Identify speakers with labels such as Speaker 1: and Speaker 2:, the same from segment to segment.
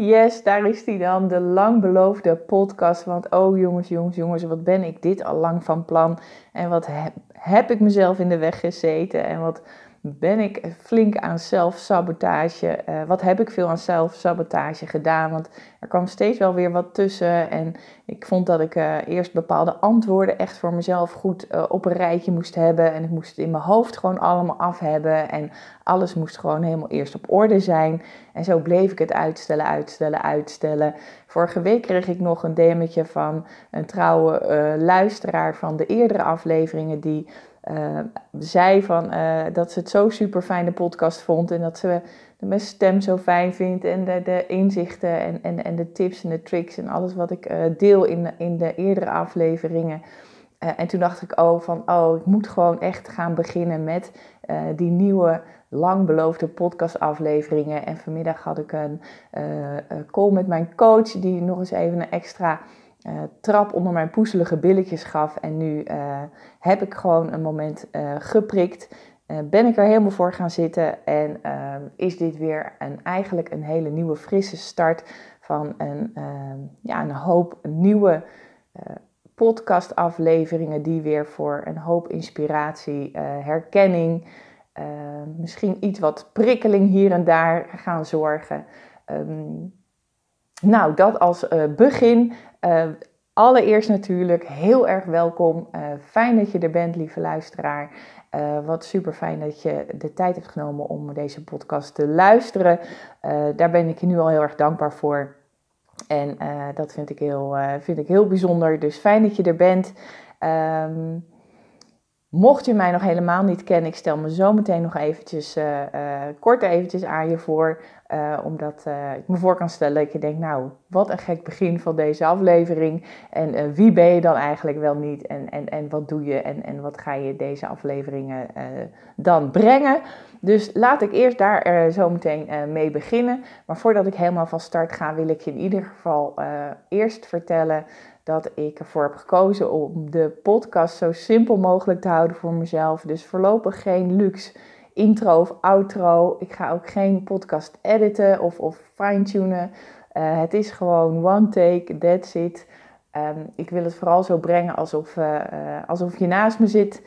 Speaker 1: Yes, daar is die dan, de lang beloofde podcast. Want oh jongens, jongens, jongens, wat ben ik dit al lang van plan. En wat heb, heb ik mezelf in de weg gezeten. En wat ben ik flink aan zelfsabotage. Uh, wat heb ik veel aan zelfsabotage gedaan? Want er kwam steeds wel weer wat tussen. En ik vond dat ik uh, eerst bepaalde antwoorden echt voor mezelf goed uh, op een rijtje moest hebben. En ik moest het in mijn hoofd gewoon allemaal af hebben. En alles moest gewoon helemaal eerst op orde zijn. En zo bleef ik het uitstellen, uitstellen, uitstellen. Vorige week kreeg ik nog een DM'tje van een trouwe luisteraar van de eerdere afleveringen. Die uh, zei van, uh, dat ze het zo super fijne podcast vond en dat ze mijn stem zo fijn vindt en de, de inzichten en, en, en de tips en de tricks en alles wat ik uh, deel in, in de eerdere afleveringen. en toen dacht ik oh van, oh, ik moet gewoon echt gaan beginnen met die nieuwe lang beloofde podcastafleveringen. En vanmiddag had ik een call met mijn coach die nog eens even een extra uh, trap onder mijn poezelige billetjes gaf. En nu uh, heb ik gewoon een moment uh, geprikt. ben ik er helemaal voor gaan zitten. En is dit weer een, eigenlijk een hele nieuwe frisse start van een, ja, een hoop nieuwe podcastafleveringen. Die weer voor een hoop inspiratie, herkenning, misschien iets wat prikkeling hier en daar gaan zorgen. Um, nou, dat als uh, begin. Uh, allereerst natuurlijk heel erg welkom. Uh, fijn dat je er bent, lieve luisteraar. wat super fijn dat je de tijd hebt genomen om deze podcast te luisteren. daar ben ik je nu al heel erg dankbaar voor. En dat vind ik, heel, vind ik heel bijzonder. Dus fijn dat je er bent. Um, Mocht je mij nog helemaal niet kennen, ik stel me zo meteen nog eventjes, kort eventjes aan je voor. Uh, omdat ik me voor kan stellen dat je denkt, nou, wat een gek begin van deze aflevering. En wie ben je dan eigenlijk wel niet? En, en, en wat doe je? En, en wat ga je deze afleveringen dan brengen? Dus laat ik eerst daar zo meteen mee beginnen. Maar voordat ik helemaal van start ga, wil ik je in ieder geval eerst vertellen dat ik ervoor heb gekozen om de podcast zo simpel mogelijk te houden voor mezelf. Dus voorlopig geen luxe intro of outro. Ik ga ook geen podcast editen of, of fine-tunen. Uh, het is gewoon one take, that's it. Um, ik wil het vooral zo brengen alsof, uh, alsof je naast me zit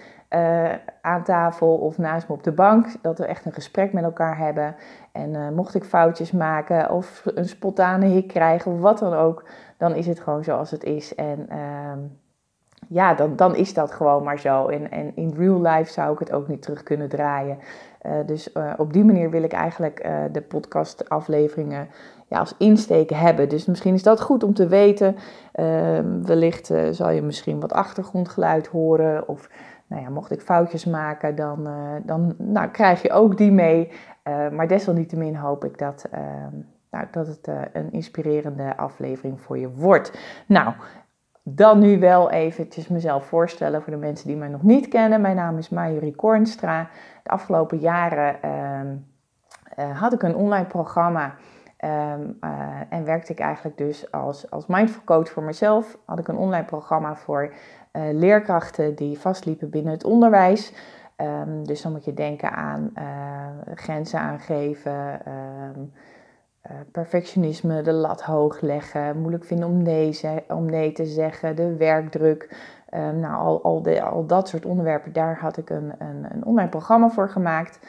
Speaker 1: aan tafel of naast me op de bank. Dat we echt een gesprek met elkaar hebben. En mocht ik foutjes maken of een spontane hik krijgen wat dan ook, dan is het gewoon zoals het is. En uh, ja, dan, dan is dat gewoon maar zo. En, en in real life zou ik het ook niet terug kunnen draaien. Uh, dus uh, op die manier wil ik eigenlijk uh, de podcastafleveringen ja, als insteek hebben. Dus misschien is dat goed om te weten. Ehm, wellicht zal je misschien wat achtergrondgeluid horen. Of nou ja, mocht ik foutjes maken, dan, dan nou, krijg je ook die mee. maar desalniettemin hoop ik dat ehm, nou, dat het een inspirerende aflevering voor je wordt. Nou, dan nu wel eventjes mezelf voorstellen voor de mensen die mij nog niet kennen. Mijn naam is Marjorie Kornstra. De afgelopen jaren uh, had ik een online programma um, uh, en werkte ik eigenlijk dus als, als mindful coach voor mezelf. Had ik een online programma voor leerkrachten die vastliepen binnen het onderwijs. Um, dus dan moet je denken aan grenzen aangeven, perfectionisme, de lat hoog leggen, moeilijk vinden om nee, om nee te zeggen, de werkdruk. Um, nou, al, al, al dat soort onderwerpen, daar had ik een, een, een online programma voor gemaakt.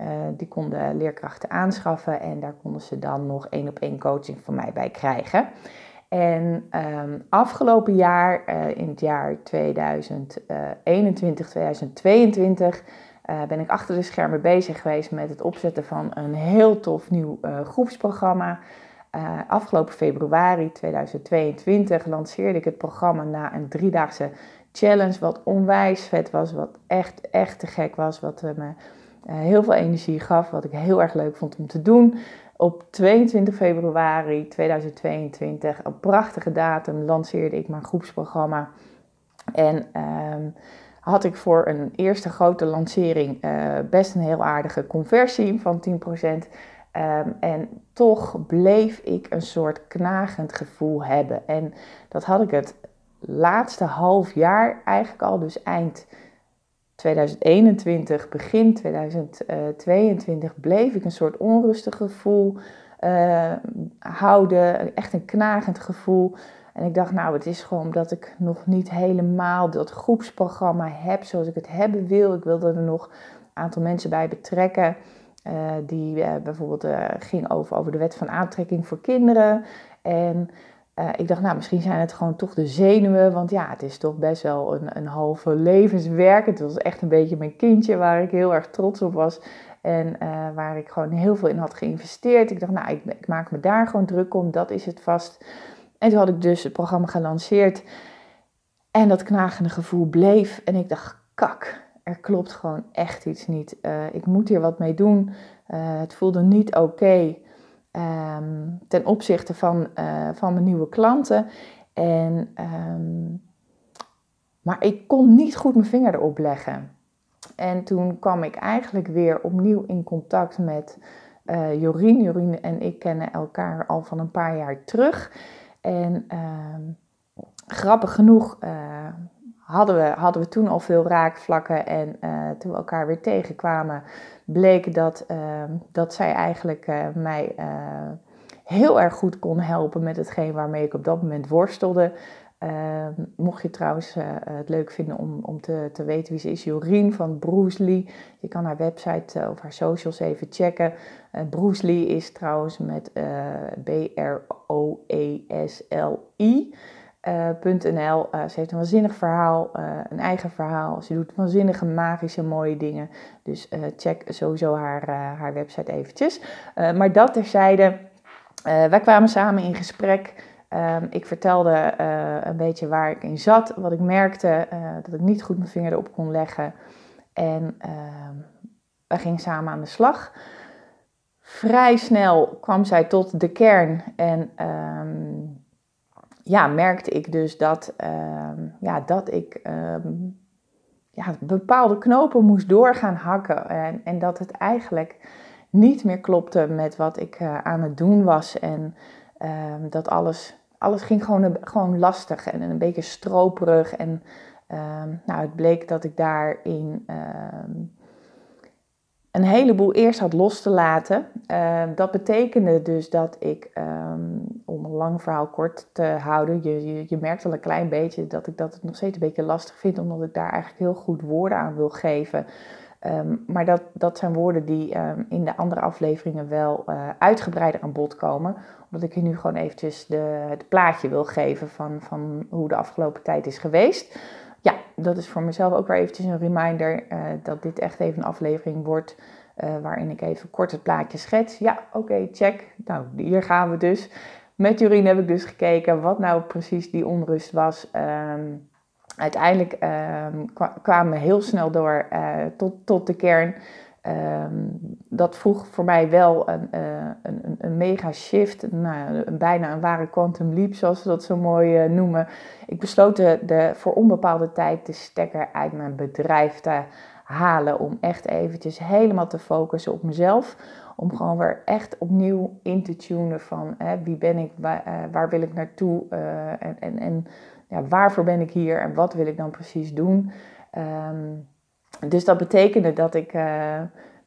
Speaker 1: Uh, die konden leerkrachten aanschaffen en daar konden ze dan nog één op één coaching van mij bij krijgen. En um, afgelopen jaar, uh, in het jaar 2021, 2022, uh, ben ik achter de schermen bezig geweest met het opzetten van een heel tof nieuw uh, groepsprogramma. Uh, afgelopen februari 2022 lanceerde ik het programma na een driedaagse challenge, wat onwijs vet was, wat echt, echt te gek was, wat me heel veel energie gaf, wat ik heel erg leuk vond om te doen. Op 22 februari 2022, een prachtige datum, lanceerde ik mijn groepsprogramma. En ehm, had ik voor een eerste grote lancering uh, best een heel aardige conversie van 10%. Um, ehm, en toch bleef ik een soort knagend gevoel hebben. En dat had ik het laatste half jaar eigenlijk al, dus eind 2021, begin 2022, bleef ik een soort onrustig gevoel. houden. Echt een knagend gevoel. En ik dacht, nou, het is gewoon omdat ik nog niet helemaal dat groepsprogramma heb zoals ik het hebben wil. Ik wilde er nog een aantal mensen bij betrekken. die bijvoorbeeld ging over, over de wet van aantrekking voor kinderen. En ik dacht, nou, misschien zijn het gewoon toch de zenuwen. Want ja, het is toch best wel een, een halve levenswerk. Het was echt een beetje mijn kindje waar ik heel erg trots op was. En waar ik gewoon heel veel in had geïnvesteerd. Ik dacht, nou, ik, ik, maak me daar gewoon druk om. Dat is het vast. En toen had ik dus het programma gelanceerd. En dat knagende gevoel bleef. En ik dacht, kak, er klopt gewoon echt iets niet. Uh, ik moet hier wat mee doen. het voelde niet oké. Ehm, ten opzichte van, uh, van mijn nieuwe klanten. En, um, maar ik kon niet goed mijn vinger erop leggen. En toen kwam ik eigenlijk weer opnieuw in contact met Jorien. Jorien en ik kennen elkaar al van een paar jaar terug. En uh, grappig genoeg uh, hadden, we, hadden we toen al veel raakvlakken. En toen we elkaar weer tegenkwamen, bleek dat, ehm, dat zij eigenlijk uh, mij heel erg goed kon helpen met hetgeen waarmee ik op dat moment worstelde. Ehm, mocht je trouwens uh, het leuk vinden om, om te, te weten wie ze is, Jorien van Bruce Lee. Je kan haar website of haar socials even checken. Bruce Lee is trouwens met B-R-O-E-S-L-I. Uh, ze heeft een waanzinnig verhaal, een eigen verhaal. Ze doet waanzinnige, magische, mooie dingen. Dus check sowieso haar, haar website eventjes. maar dat terzijde, wij kwamen samen in gesprek. Ehm, ik vertelde een beetje waar ik in zat, wat ik merkte, dat ik niet goed mijn vinger erop kon leggen. En ehm, we gingen samen aan de slag. Vrij snel kwam zij tot de kern en ehm, ja, merkte ik dus dat, uh, ja, dat ik ja, bepaalde knopen moest doorgaan hakken. En, en dat het eigenlijk niet meer klopte met wat ik uh, aan het doen was. En dat alles, alles ging gewoon, gewoon lastig en een beetje stroperig. En um, nou, het bleek dat ik daarin een heleboel eerst had los te laten. Uh, dat betekende dus dat ik, om een lang verhaal kort te houden, je, je, je, merkt al een klein beetje dat ik dat nog steeds een beetje lastig vind, omdat ik daar eigenlijk heel goed woorden aan wil geven. Um, maar dat, dat zijn woorden die um, in de andere afleveringen wel uh, uitgebreider aan bod komen. Omdat ik je nu gewoon eventjes de, het plaatje wil geven van, van hoe de afgelopen tijd is geweest ja, dat is voor mezelf ook weer eventjes een reminder uh, dat dit echt even een aflevering wordt. Uh, waarin ik even kort het plaatje schets. Ja, oké, check. Nou, hier gaan we dus. Met Jurien heb ik dus gekeken wat nou precies die onrust was. Um, uiteindelijk um, kwamen we heel snel door uh, tot, tot de kern. Um, dat vroeg voor mij wel een, uh, een, een, mega shift, nou, een, bijna een ware quantum leap, zoals we dat zo mooi uh, noemen. Ik besloot de, de, voor onbepaalde tijd de stekker uit mijn bedrijf te halen. Om echt eventjes helemaal te focussen op mezelf. Om gewoon weer echt opnieuw in te tunen van hè, wie ben ik, waar, waar wil ik naartoe en, en, en ja, waarvoor ben ik hier en wat wil ik dan precies doen. Um, dus dat betekende dat ik uh,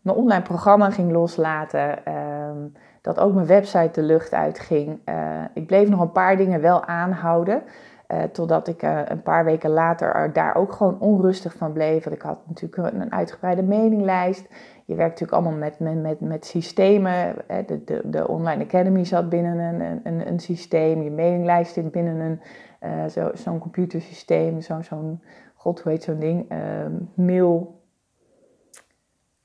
Speaker 1: mijn online programma ging loslaten. Uh, dat ook mijn website de lucht uitging. Uh, ik bleef nog een paar dingen wel aanhouden. Uh, totdat ik een paar weken later daar ook gewoon onrustig van bleef. Want ik had natuurlijk een uitgebreide meninglijst. Je werkt natuurlijk allemaal met, met, met, met systemen. De, de, de Online Academy zat binnen een, een, een systeem. Je meninglijst zit binnen een, zo'n zo computersysteem. Zo'n zo'n god, hoe heet zo'n ding? Uh, mail.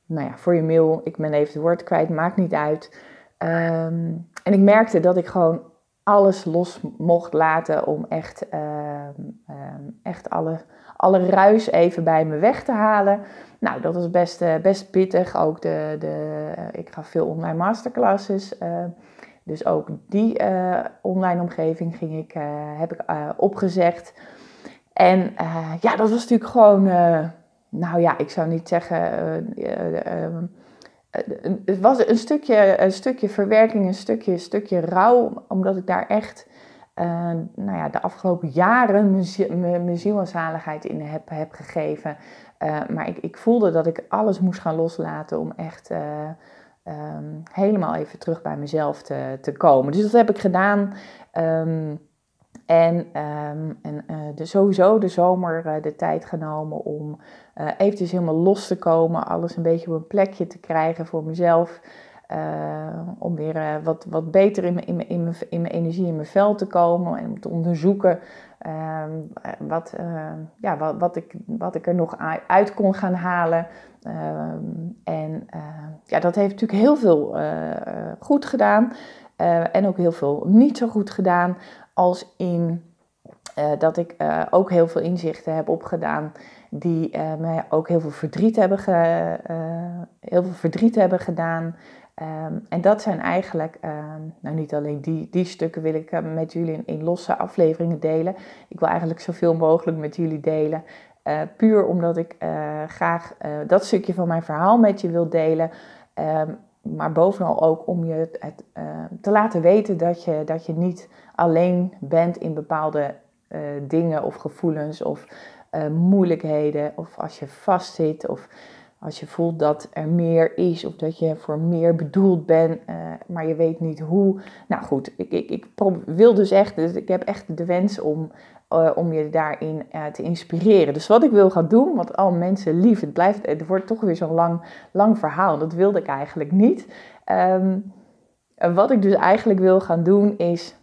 Speaker 1: Nou ja, voor je mail. Ik ben even het woord kwijt, maakt niet uit. Um, en ik merkte dat ik gewoon alles los mocht laten om echt, um, echt alle, alle ruis even bij me weg te halen. Nou, dat was best, uh, best pittig. Ook de, de, uh, ik gaf veel online masterclasses. Uh, dus ook die online omgeving ging ik, heb ik opgezegd. En ja, dat was natuurlijk gewoon, nou ja, ik zou niet zeggen, uh, het was een stukje, een stukje verwerking, een stukje, stukje rouw, omdat ik daar echt, nou ja, de afgelopen jaren mijn ziel en zaligheid in heb, heb gegeven. Maar ik, ik voelde dat ik alles moest gaan loslaten om echt ehm, helemaal even terug bij mezelf te, te komen. Dus dat heb ik gedaan. Ehm, en, um, en uh, de, sowieso de zomer de tijd genomen om eventjes helemaal los te komen. Alles een beetje op een plekje te krijgen voor mezelf. Om weer wat, wat beter in mijn, in, mijn, in, mijn, in mijn energie, in mijn vel te komen. En om te onderzoeken uh, wat, uh, ja, wat, wat, ik, wat ik er nog uit kon gaan halen. Uh, en ja, dat heeft natuurlijk heel veel goed gedaan. en ook heel veel niet zo goed gedaan. Als in dat ik ook heel veel inzichten heb opgedaan. Die mij ook heel veel verdriet hebben, ge, heel veel verdriet hebben gedaan. Um, en dat zijn eigenlijk, um, nou niet alleen die, die stukken wil ik uh, met jullie in, losse afleveringen delen. Ik wil eigenlijk zoveel mogelijk met jullie delen. Uh, puur omdat ik uh, graag dat stukje van mijn verhaal met je wil delen. Um, maar bovenal ook om je het te laten weten dat je, dat je niet alleen bent in bepaalde dingen of gevoelens of moeilijkheden. Of als je vastzit of als je voelt dat er meer is of dat je voor meer bedoeld bent, uh, maar je weet niet hoe. Nou goed, ik, ik, ik wil dus echt, dus ik heb echt de wens om, uh, om je daarin uh, te inspireren. Dus wat ik wil gaan doen, want al mensen lief, het, blijft, het wordt toch weer zo'n lang, lang verhaal. Dat wilde ik eigenlijk niet. Um, wat ik dus eigenlijk wil gaan doen is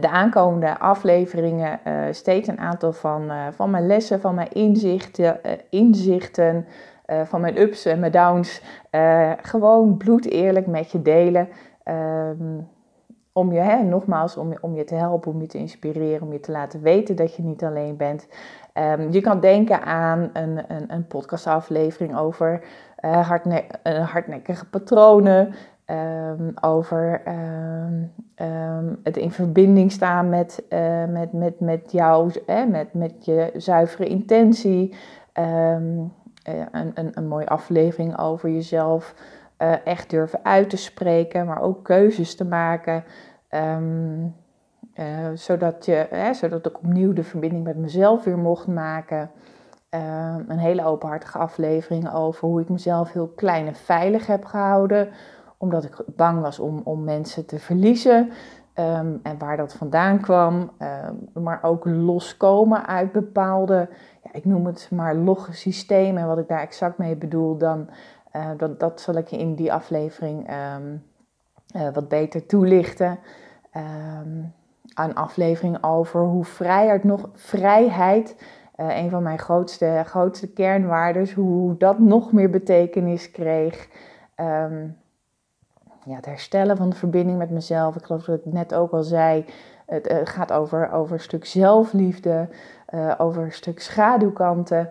Speaker 1: de aankomende afleveringen steeds een aantal van, van mijn lessen, van mijn inzichten, inzichten uh, van mijn ups en mijn downs. Uh, gewoon bloed eerlijk met je delen. Um, om je, hè, nogmaals, om, om je te helpen, om je te inspireren, om je te laten weten dat je niet alleen bent. Um, je kan denken aan een, een, een podcastaflevering over hardne hardnekkige patronen. Um, over het in verbinding staan met, uh, met, met, met jou, hè, met, met je zuivere intentie. Eh, een, een, een mooie aflevering over jezelf uh, echt durven uit te spreken, maar ook keuzes te maken. Um, uh, zodat, je, hè, zodat ik opnieuw de verbinding met mezelf weer mocht maken. Uh, een hele openhartige aflevering over hoe ik mezelf heel klein en veilig heb gehouden. Omdat ik bang was om, om mensen te verliezen. Um, en waar dat vandaan kwam. Maar ook loskomen uit bepaalde ik noem het maar logge systeem. En wat ik daar exact mee bedoel, dan, uh, dat, dat zal ik je in die aflevering um, uh, wat beter toelichten. Um, een aflevering over hoe vrijheid nog, vrijheid, uh, een van mijn grootste, grootste kernwaarden, hoe dat nog meer betekenis kreeg. Um, ja, het herstellen van de verbinding met mezelf. Ik geloof dat ik net ook al zei. Het uh, gaat over, over een stuk zelfliefde, uh, over een stuk schaduwkanten.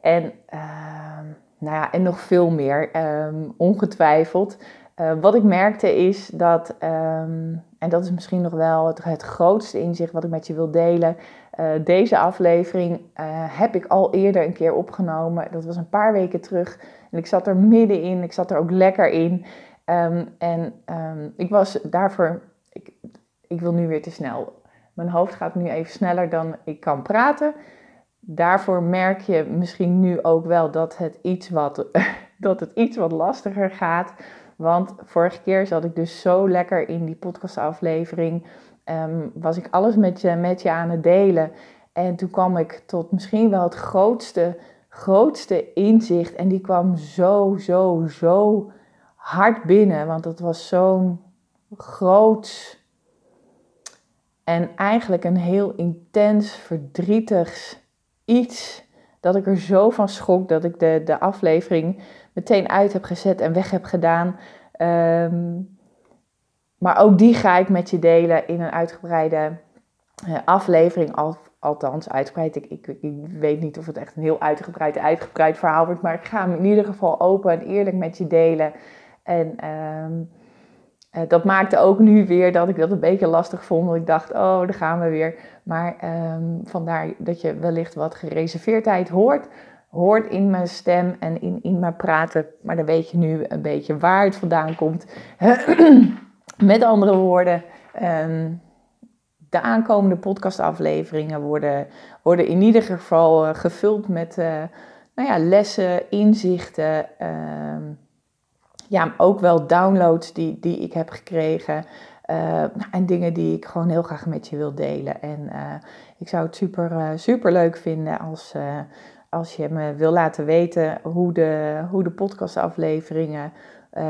Speaker 1: En, uh, nou ja, en nog veel meer, um, ongetwijfeld. Uh, wat ik merkte is dat, um, en dat is misschien nog wel het, grootste inzicht wat ik met je wil delen. deze aflevering heb ik al eerder een keer opgenomen. Dat was een paar weken terug. En ik zat er middenin, ik zat er ook lekker in. En ik was daarvoor ik wil nu weer te snel. Mijn hoofd gaat nu even sneller dan ik kan praten. Daarvoor merk je misschien nu ook wel dat het iets wat, dat het iets wat lastiger gaat. Want vorige keer zat ik dus zo lekker in die podcastaflevering. Um, was ik alles met je, met je aan het delen. En toen kwam ik tot misschien wel het grootste, grootste inzicht. En die kwam zo, zo, zo hard binnen. Want het was zo'n groot en eigenlijk een heel intens, verdrietig iets. Dat ik er zo van schrok dat ik de, de aflevering meteen uit heb gezet en weg heb gedaan. Ehm, maar ook die ga ik met je delen in een uitgebreide uh, aflevering. Al, althans, uitgebreid. Ik, ik, ik, weet niet of het echt een heel uitgebreid, uitgebreid verhaal wordt. Maar ik ga hem in ieder geval open en eerlijk met je delen. En um, uh, dat maakte ook nu weer dat ik dat een beetje lastig vond. Want ik dacht, oh, daar gaan we weer. Maar um, vandaar dat je wellicht wat gereserveerdheid hoort. Hoort in mijn stem en in, in mijn praten. Maar dan weet je nu een beetje waar het vandaan komt. Met andere woorden, um, de aankomende podcastafleveringen worden, worden in ieder geval uh, gevuld met uh, nou ja, lessen, inzichten. Uh, ja, ook wel downloads die, die ik heb gekregen. Uh, en dingen die ik gewoon heel graag met je wil delen. En uh, ik zou het super, uh, super leuk vinden als, als je me wil laten weten hoe de, hoe de podcastafleveringen,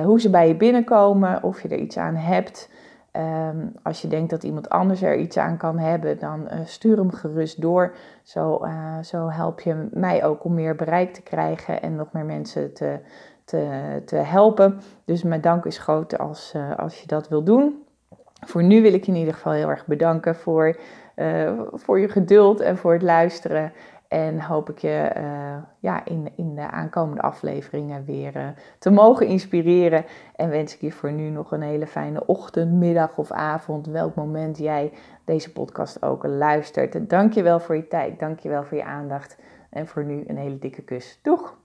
Speaker 1: hoe ze bij je binnenkomen, of je er iets aan hebt. Um, als je denkt dat iemand anders er iets aan kan hebben, dan stuur hem gerust door. Zo, zo help je mij ook om meer bereik te krijgen en nog meer mensen te, te, te helpen. Dus mijn dank is groot als, als je dat wil doen. Voor nu wil ik je in ieder geval heel erg bedanken voor, uh, voor je geduld en voor het luisteren. En hoop ik je uh, ja, in, in de aankomende afleveringen weer te mogen inspireren. En wens ik je voor nu nog een hele fijne ochtend, middag of avond. Welk moment jij deze podcast ook luistert. Dank je wel voor je tijd. Dank je wel voor je aandacht. En voor nu een hele dikke kus. Doeg!